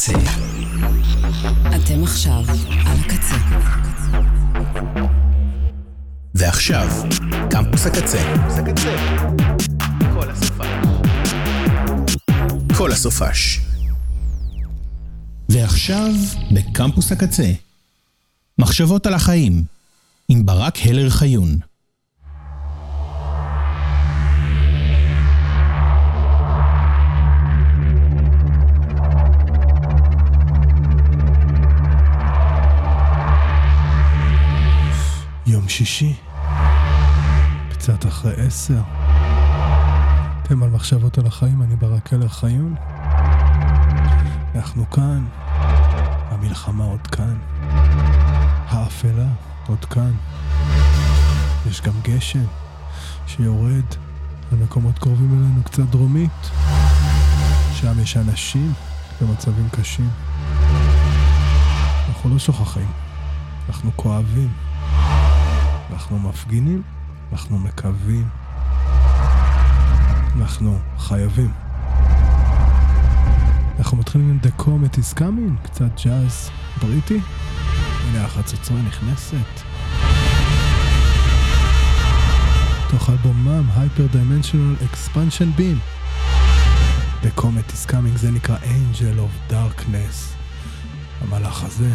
הקצה. אתם עכשיו על הקצה. ועכשיו, קמפוס הקצה. כל הסופש. כל הסופש. ועכשיו, בקמפוס הקצה. מחשבות על החיים, עם ברק הלר חיון. יום שישי, קצת אחרי עשר. אתם על מחשבות על החיים, אני ברק הלר חיון. אנחנו כאן, המלחמה עוד כאן, האפלה עוד כאן. יש גם גשם שיורד במקומות קרובים אלינו קצת דרומית. שם יש אנשים במצבים קשים. אנחנו לא שוכחים, אנחנו כואבים. אנחנו מפגינים, אנחנו מקווים, אנחנו חייבים. אנחנו מתחילים עם The Comet is Coming, קצת ג'אז בריטי. הנה החצוצרה נכנסת. תוך אלבומם Hyper Dimensional Expansion Beam. The Comet is Coming זה נקרא Angel of Darkness. המלאך הזה.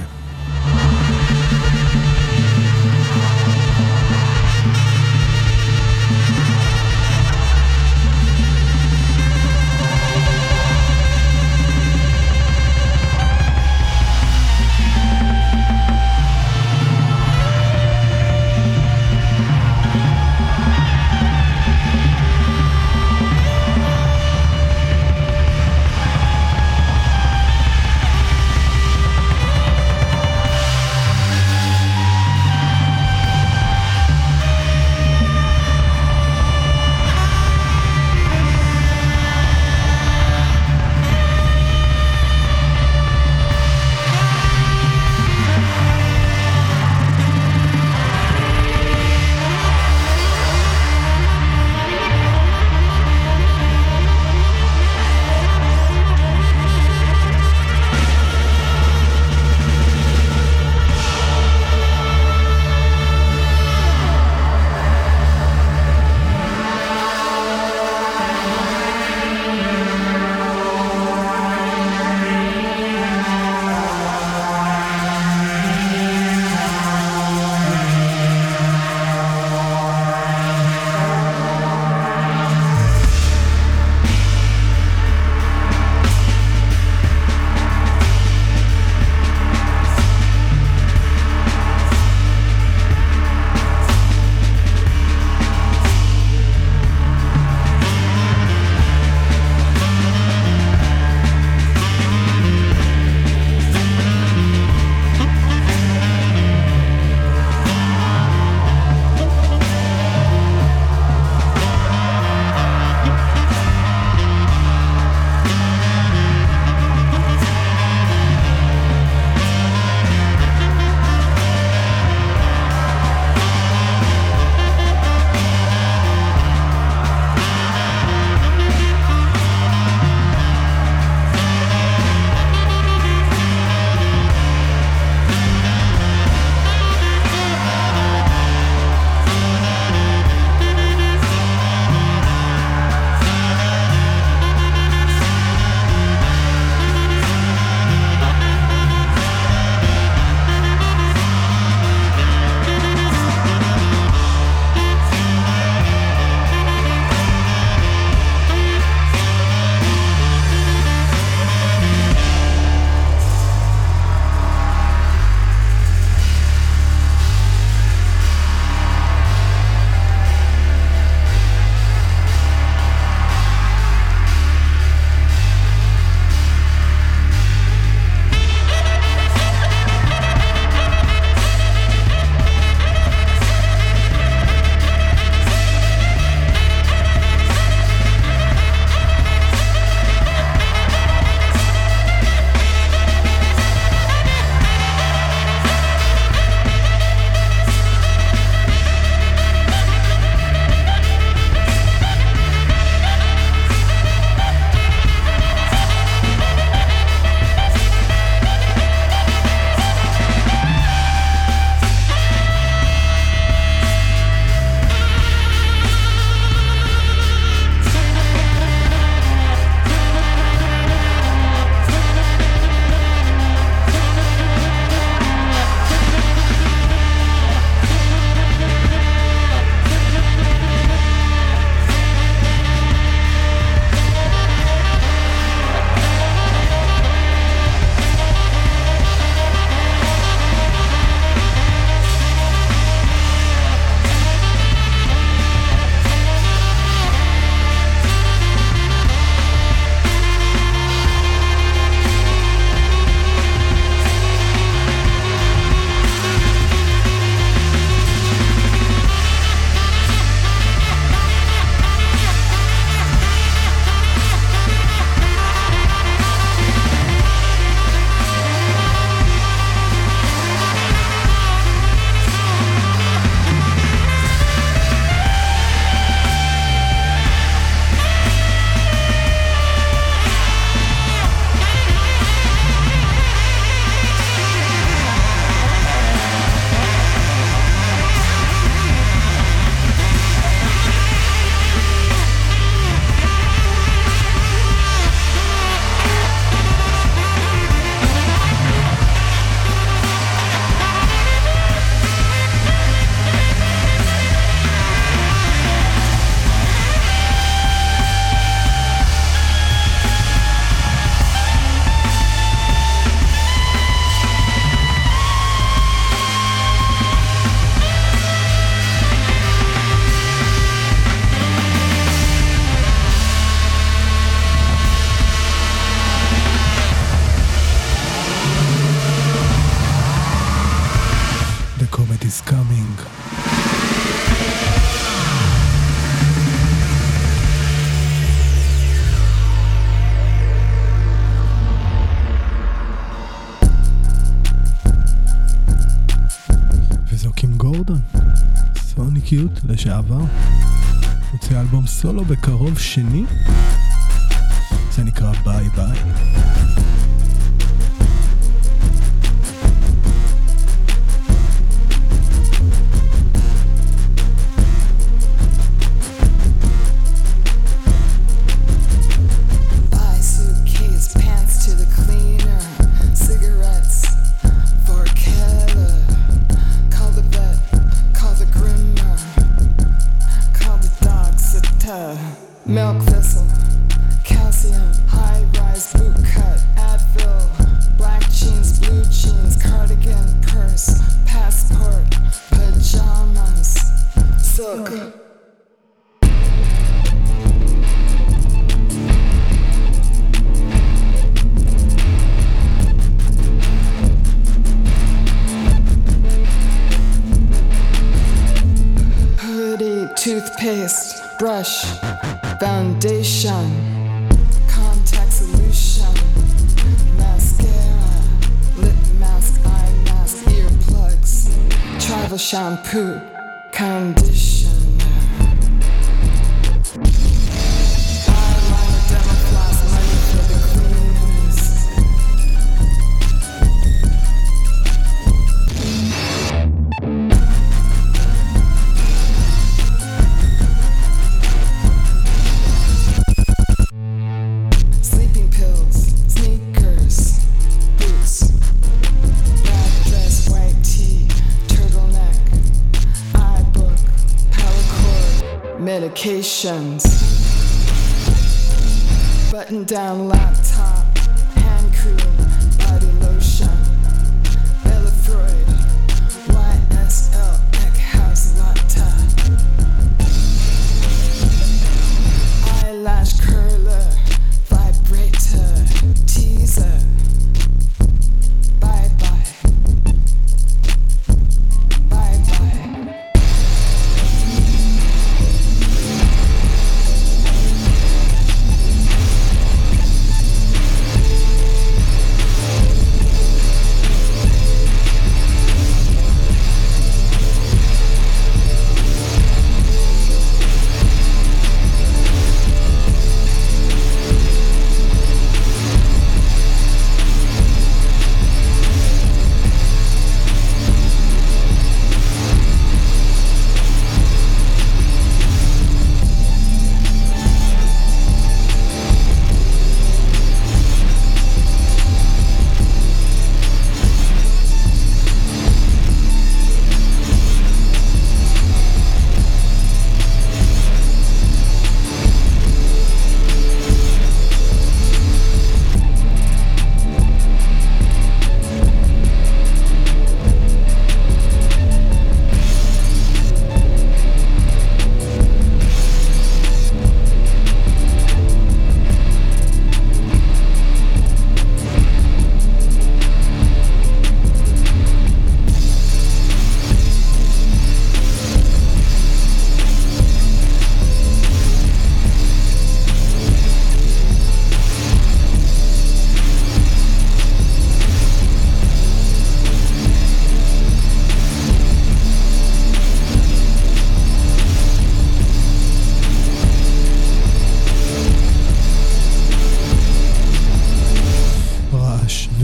ערב שני?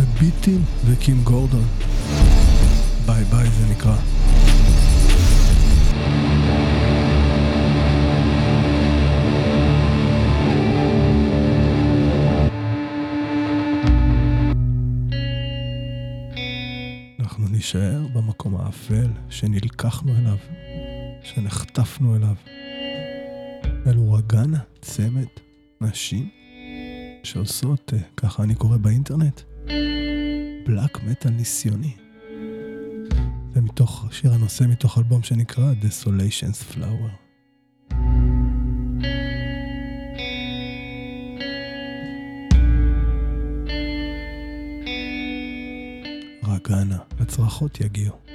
וביטים וקים גורדון. ביי ביי זה נקרא. אנחנו נישאר במקום האפל שנלקחנו אליו, שנחטפנו אליו. אלו רגנה, צמד, נשים, שעושות, אה, ככה אני קורא באינטרנט, בלק מטאל ניסיוני. זה מתוך שיר הנושא מתוך אלבום שנקרא Desolations Flower. רגענה, הצרחות יגיעו.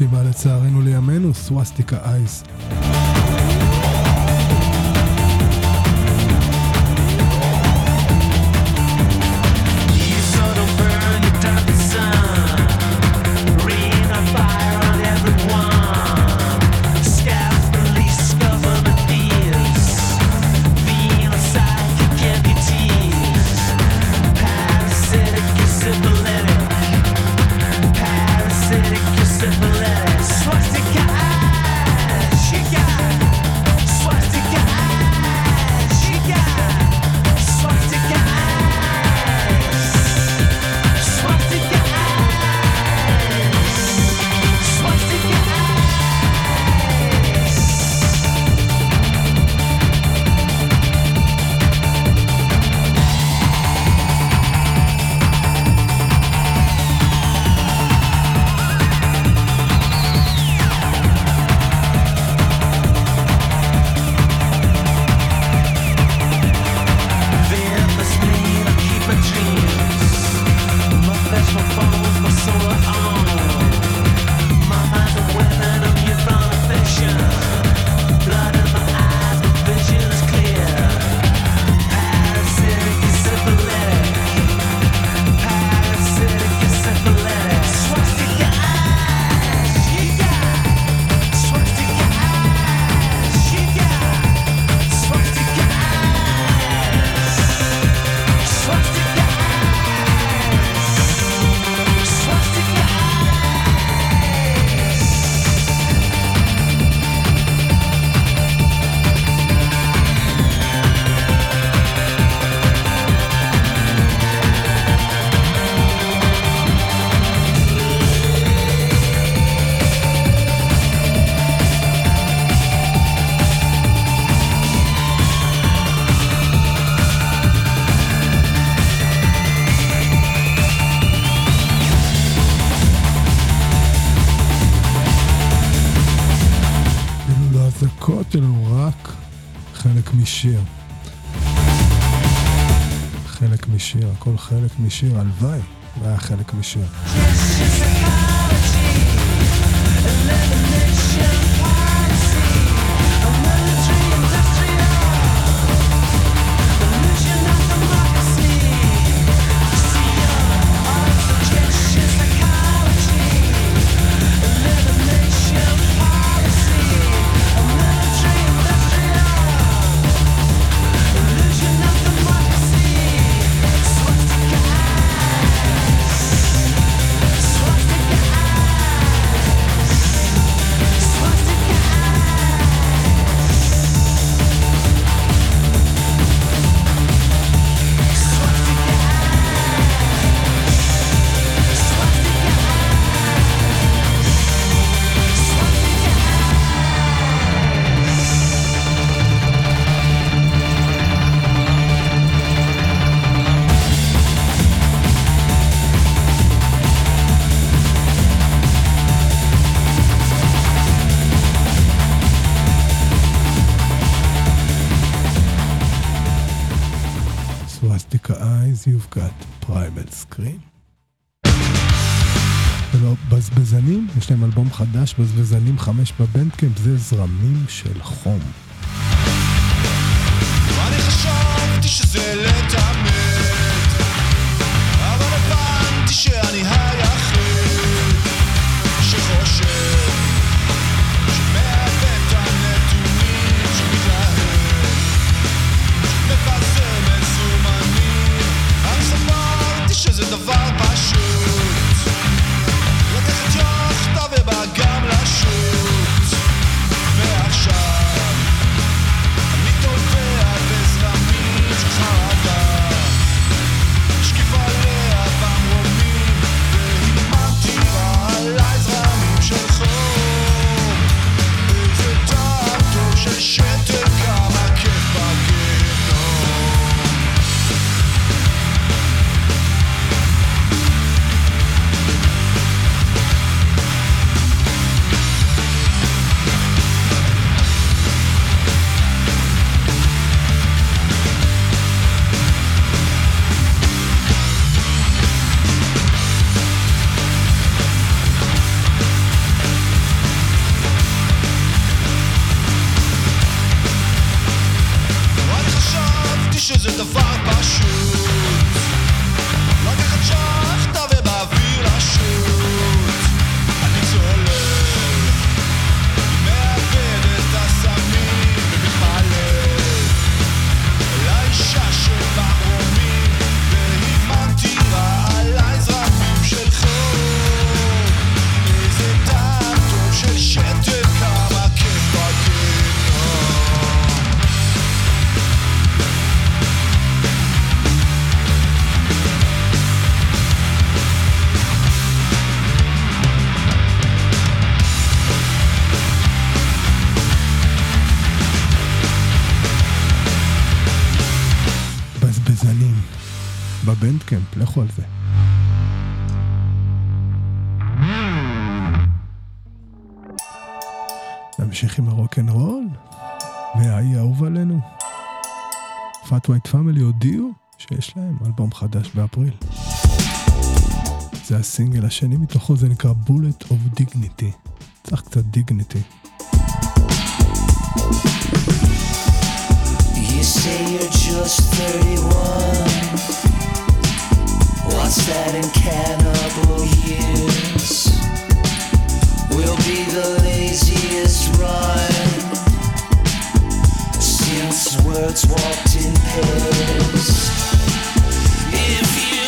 פסטיבל לצערנו לימינו, סווסטיקה אייס. משיר, הלוואי, זה היה חלק משיר. חמש, בזבזנים חמש בבנדקאמפ, זה זרמים של חום. אני חשבתי שזה השני מתוכו, זה נקרא Bullet of Dignity. צריך קצת דיגניטי. You say you're just 31. What's that in cannibal years? We'll be the laziest run since words walked in pairs. If you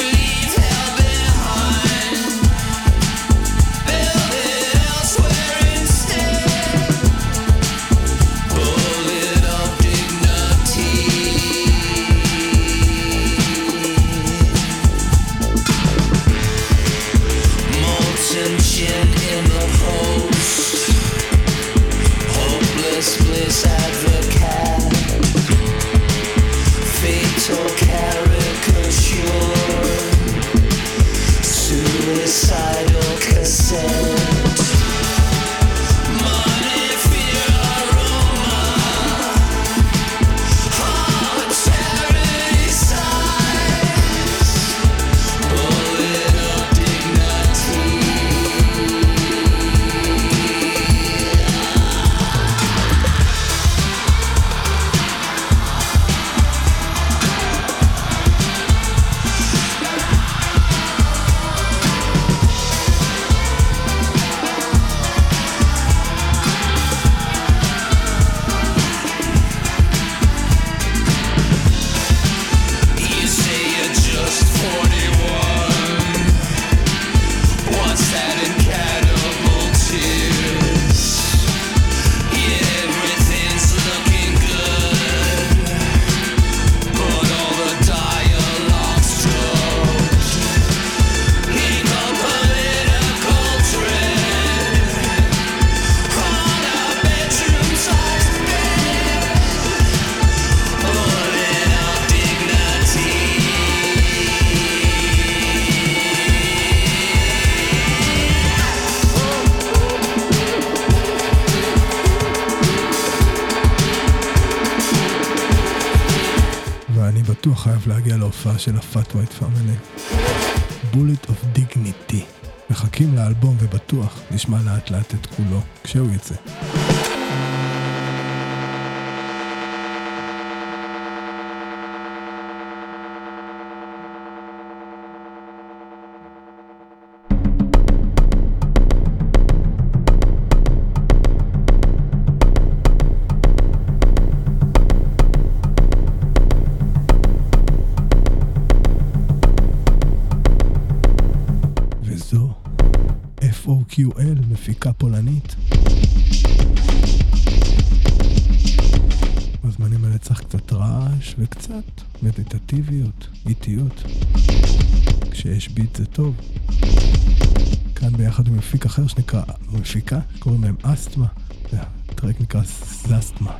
say להופעה של ה Fat White Family. Bullet of Dignity. מחכים לאלבום ובטוח נשמע לאט לאט את כולו כשהוא יצא. מדיטטיביות, איטיות. כשיש ביט זה טוב. כאן ביחד עם מפיק אחר שנקרא, מפיקה, קוראים להם אסתמה. הטרק נקרא זסטמה.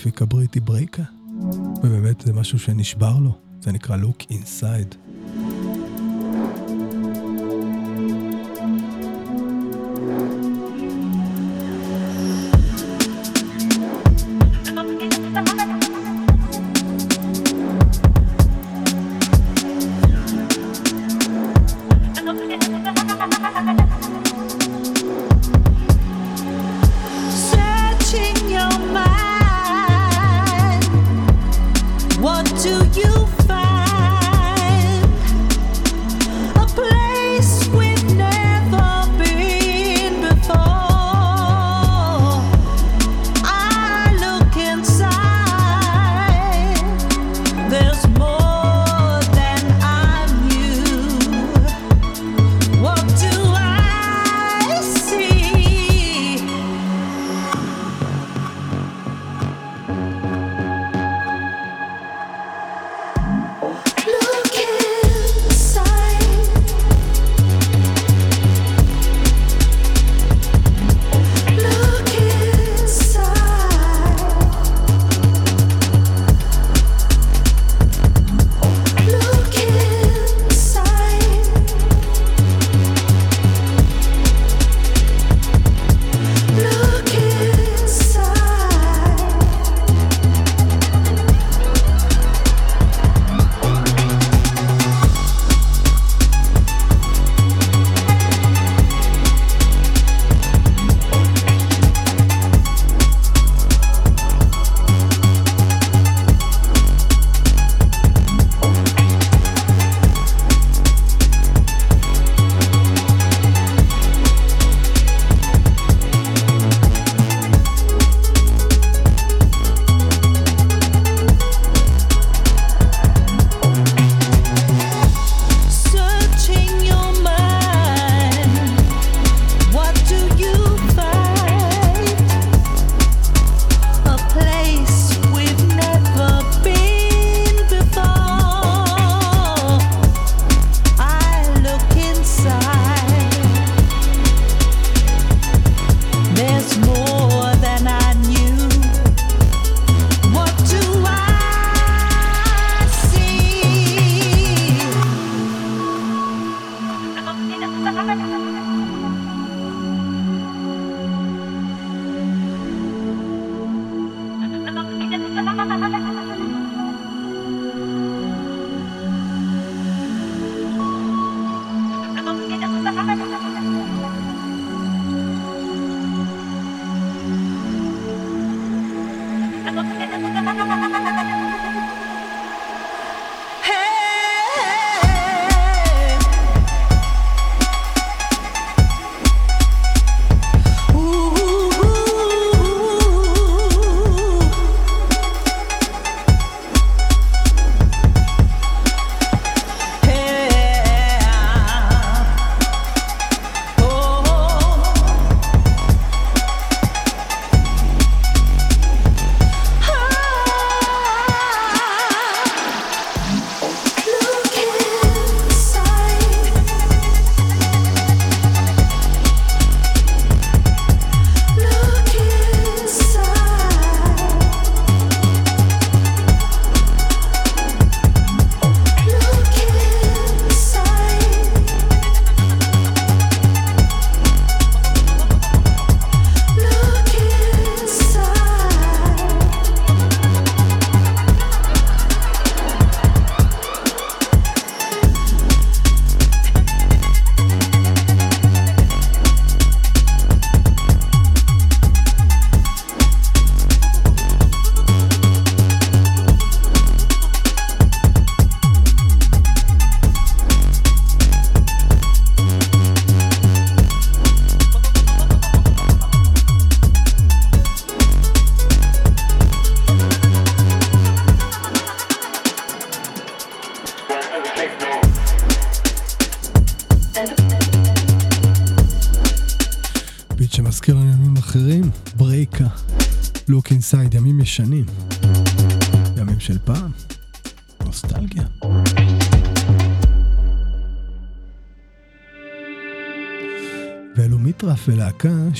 המפיק הבריטי ברייקה. ובאמת זה משהו שנשבר לו, זה נקרא Look Inside.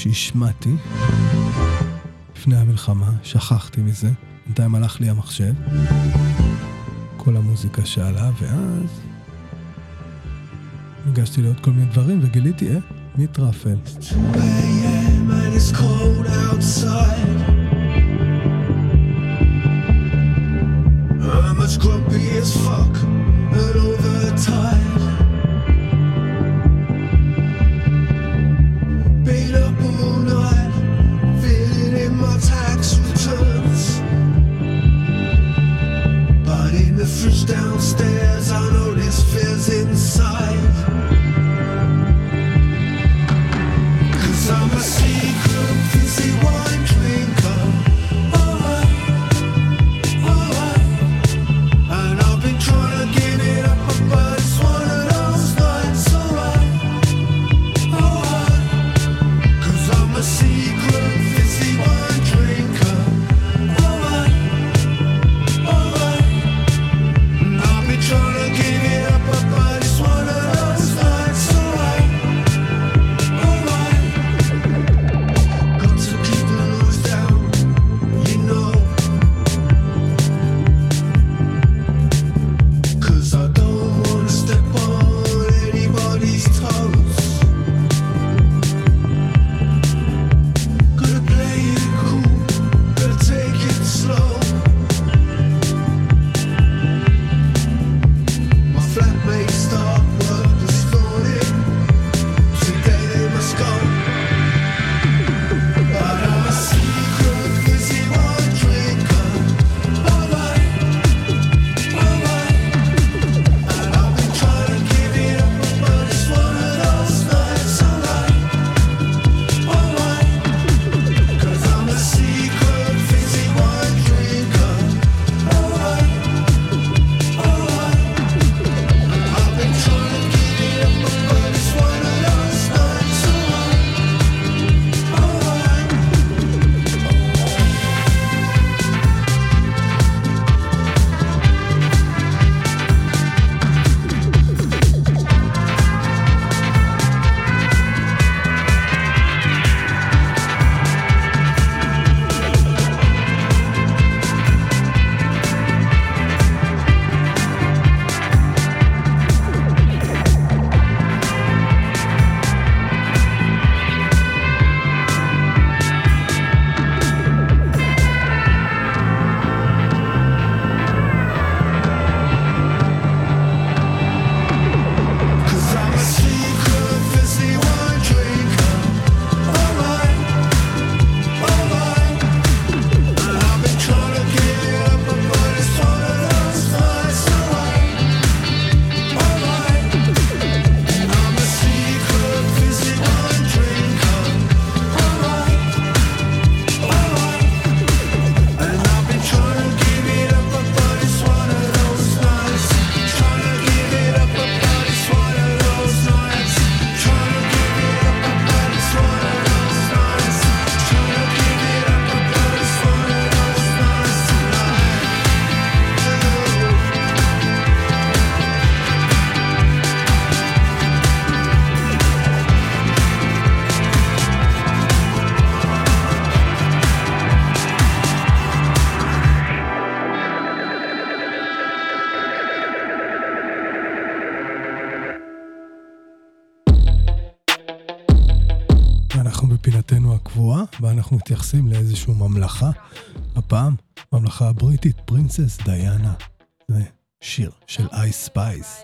שהשמעתי לפני המלחמה, שכחתי מזה, בינתיים הלך לי המחשב. כל המוזיקה שעלה, ואז ניגשתי לעוד כל מיני דברים וגיליתי, אה. I'm as grumpy as fuck and overtired. מתייחסים לאיזושהי ממלכה. הפעם, ממלכה הבריטית, פרינסס דיאנה. זה שיר של אייס ספייס.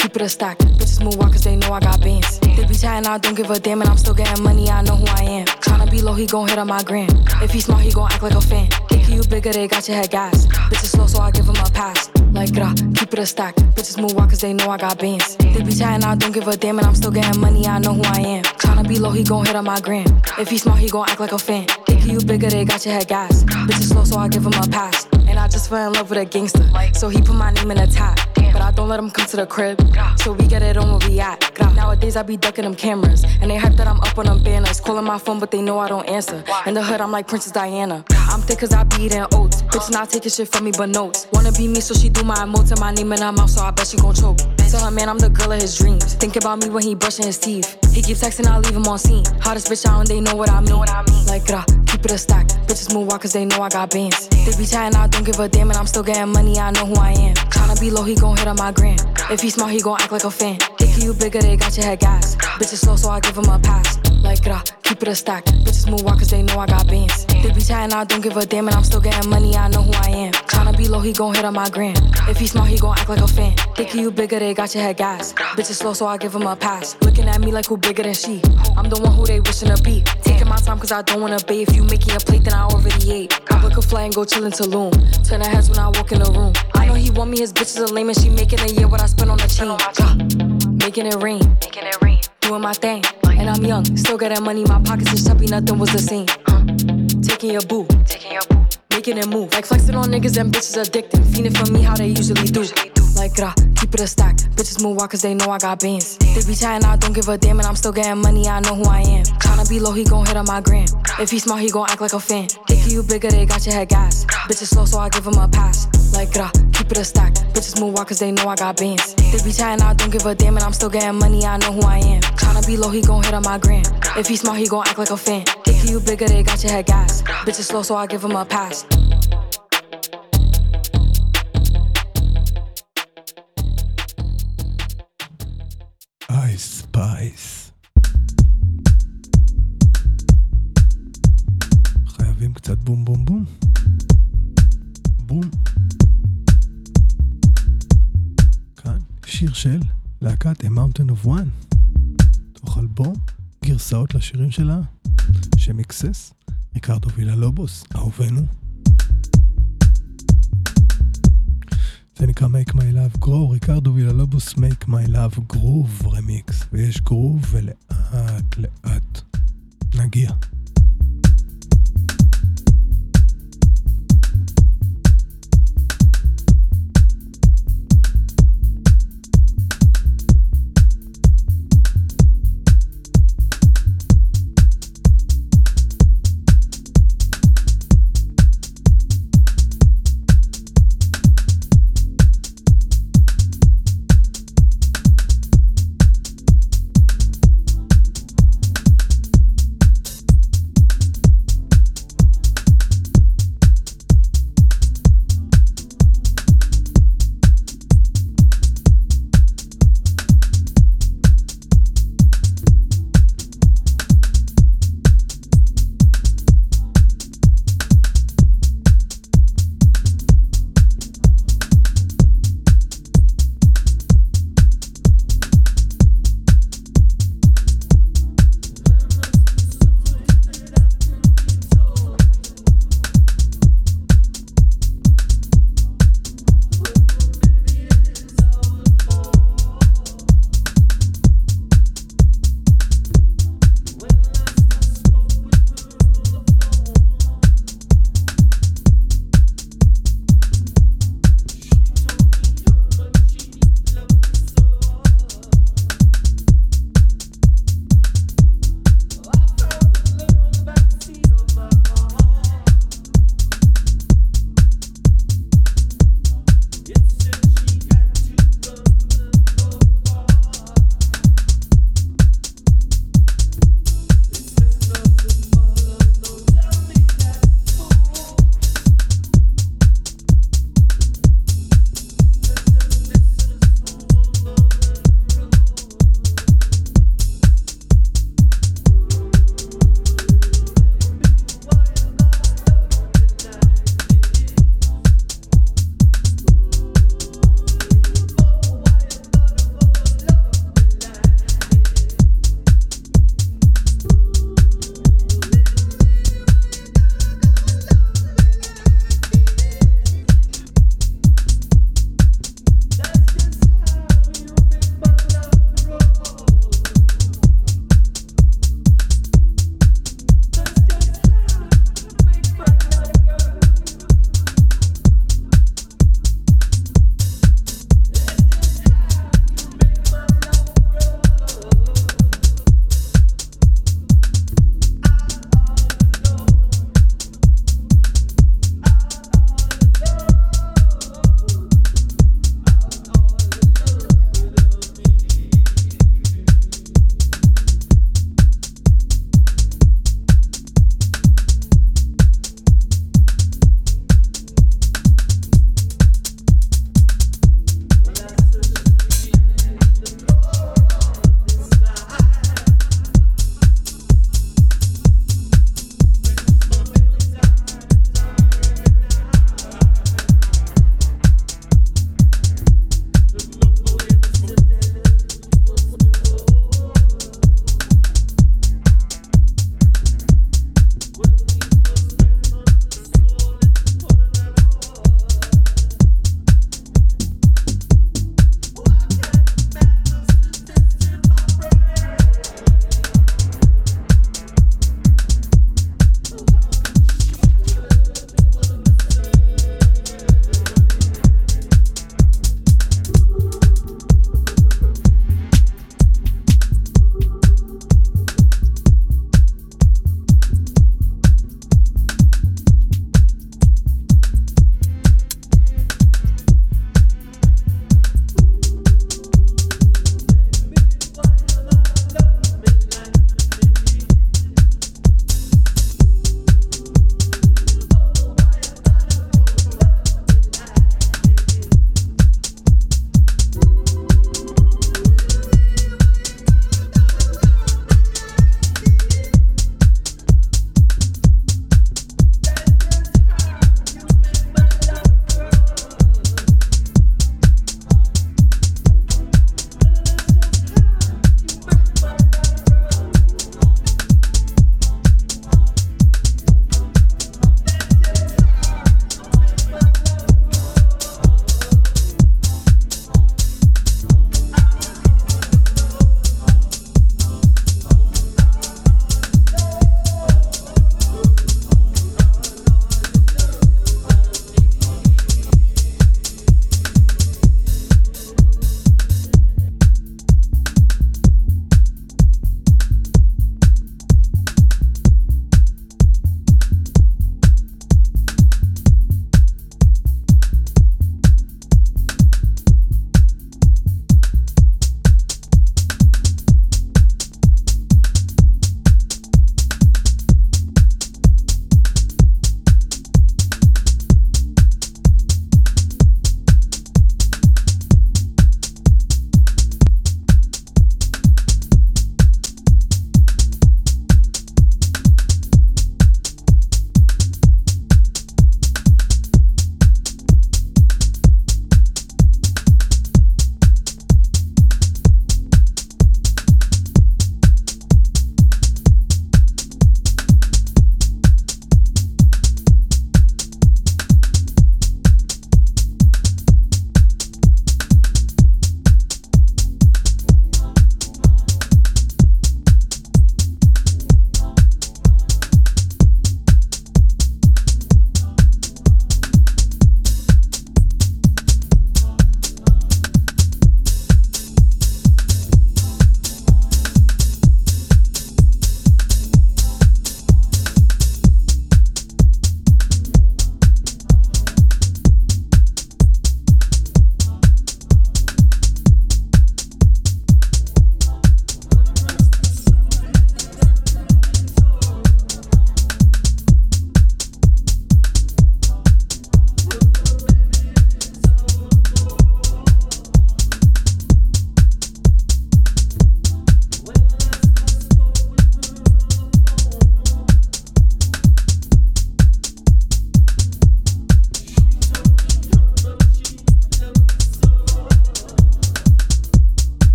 Keep it a stack. Bitches move walk cause they know I got bands. They be chatting, I don't give a damn, and I'm still getting money, I know who I am. Tryna be low, he gon' hit on my gram. If he smart, he gon' act like a fan. Think you bigger, they got your head gas. Bitches slow, so I give him a pass. Like grah, keep it a stack. Bitches move walk cause they know I got bands. They be chatting, I don't give a damn, and I'm still getting money, I know who I am. Tryna be low, he gon' hit on my gram. If he smart, he gon' act like a fan. Think you bigger, they got your head gas. Bitches slow, so I give him a pass. And I just fell in love with a gangster. So he put my name in the top. But I don't let him come to the crib. So we get it on where we at. Nowadays I be ducking them cameras. And they hype that I'm up on them banners. Calling my phone, but they know I don't answer. In the hood, I'm like Princess Diana. I'm thick cause I be eating oats. Bitch not taking shit from me but notes. Wanna be me, so she do my emotes and my name in her mouth, so I bet she gon' choke. Tell her man I'm the girl of his dreams. Think about me when he brushing his teeth. He keep texting, I leave him on scene. Hottest bitch out and they know what I mean. Like, grah, keep it a stack. Bitches move out cause they know I got bands. They be chatting, I don't give a damn, and I'm still getting money, I know who I am. Tryna be low, he gon' hit on my gram. If he smart, he gon' act like a fan. Think you bigger, they got your head gas. Bitches slow, so I give him a pass. Like, grah, keep it a stack. Bitches move out cause they know I got bands. They be chatting, I don't give a damn, and I'm still getting money, I know who I am. Tryna be low, he gon' hit on my gram. If he smart, he gon' act like a fan. Think you bigger, they got your head gas. Bitches slow, so I give him a pass. Looking at me like who bigger than she. I'm the one who they wishing to be. Taking my time cause I don't wanna be. If you making a plate, then I already ate. I book a flight and go chill in Tulum. Turn her heads when I walk in the room. I know he want me, his bitches are lame and she making a year what I spend on the chain. Making it rain. Making it rain. Doing my thing. And I'm young, still getting money. My pockets is chubby, nothing was the same. Taking your boo. Taking your boo. Making it move. Like flexing on niggas and bitches addicted. Fiending for me how they usually do. Like grah, keep it a stack. Bitches move out cause they know I got bands. They be chatting, I don't give a damn, and I'm still getting money, I know who I am. Tryna be low, he gon' hit on my gram. If he smart, he gon' act like a fan. Think you bigger, they got your head gas. Bitches slow, so I give him a pass. Like grah, keep it a stack. Bitches move out cause they know I got bands. They be chatting, I don't give a damn, and I'm still getting money, I know who I am. Tryna be low, he gon' hit on my gram. If he smart, he gon' act like a fan. Think you bigger, they got your head gas. Bitches slow, so I give him a pass. Space. חייבים קצת בום בום בום. בום. כאן שיר של להקת A Mountain of One. תוך אלבום גרסאות לשירים שלה, שמיקסס Ricardo Villalobos, אהובנו. זה נקרא Make My Love Grow, ריקרדו ויללובוס Make My Love Groove רמיקס, ויש גרוב ולאט לאט. נגיע.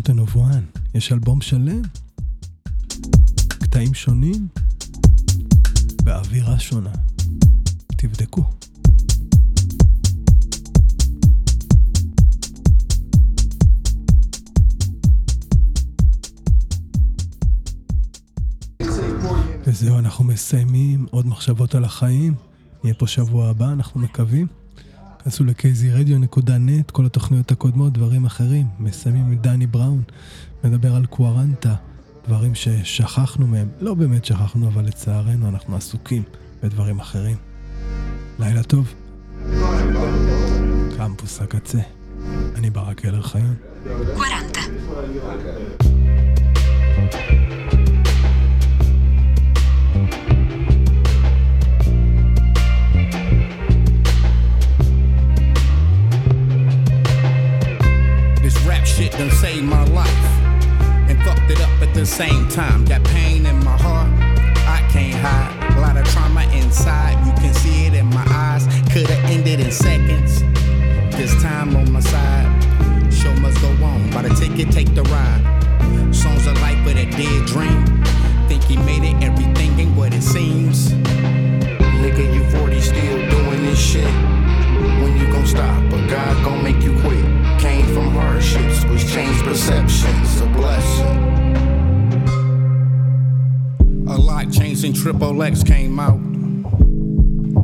Mountain of One. יש אלבום שלם, קטעים שונים, באווירה שונה. תבדקו. וזהו, אנחנו מסיימים עוד מחשבות על החיים. נהיה פה שבוע הבא, אנחנו מקווים. כנסו ל-kzradio.net, כל התוכניות הקודמות, דברים אחרים. מסיימים עם דני בראון, מדבר על קוורנטה, דברים ששכחנו מהם. לא באמת שכחנו, אבל לצערנו אנחנו עסוקים בדברים אחרים. לילה טוב. קמפוס הקצה. אני ברק אלר חיון. 40. Shit done saved my life and fucked it up at the same time. Got pain in my heart, I can't hide. A lot of trauma inside, you can see it in my eyes. Could've ended in seconds. This time on my side, show must go on. Buy the ticket, take the ride. Songs of life with a dead dream. Think he made it, everything ain't what it seems. Nigga, you 40 still doing this shit. When you gon' stop? But God Triple X came out.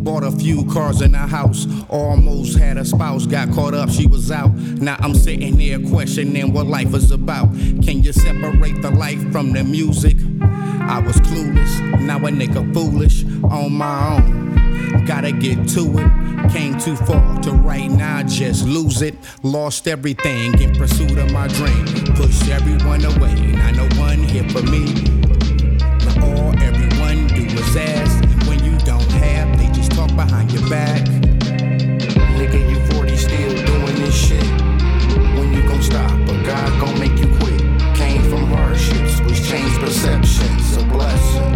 Bought a few cars in the house. Almost had a spouse, got caught up, she was out. Now I'm sitting there questioning what life is about. Can you separate the life from the music? I was clueless, now a nigga foolish on my own. Gotta get to it. Came too far to right now, just lose it. Lost everything in pursuit of my dream. Pushed everyone away, now no one here for me was asked. When you don't have, they just talk behind your back. Nigga, you 40 still doing this shit. When you gon' stop, but God gon' make you quit. Came from hardships, which changed perceptions, a blessing.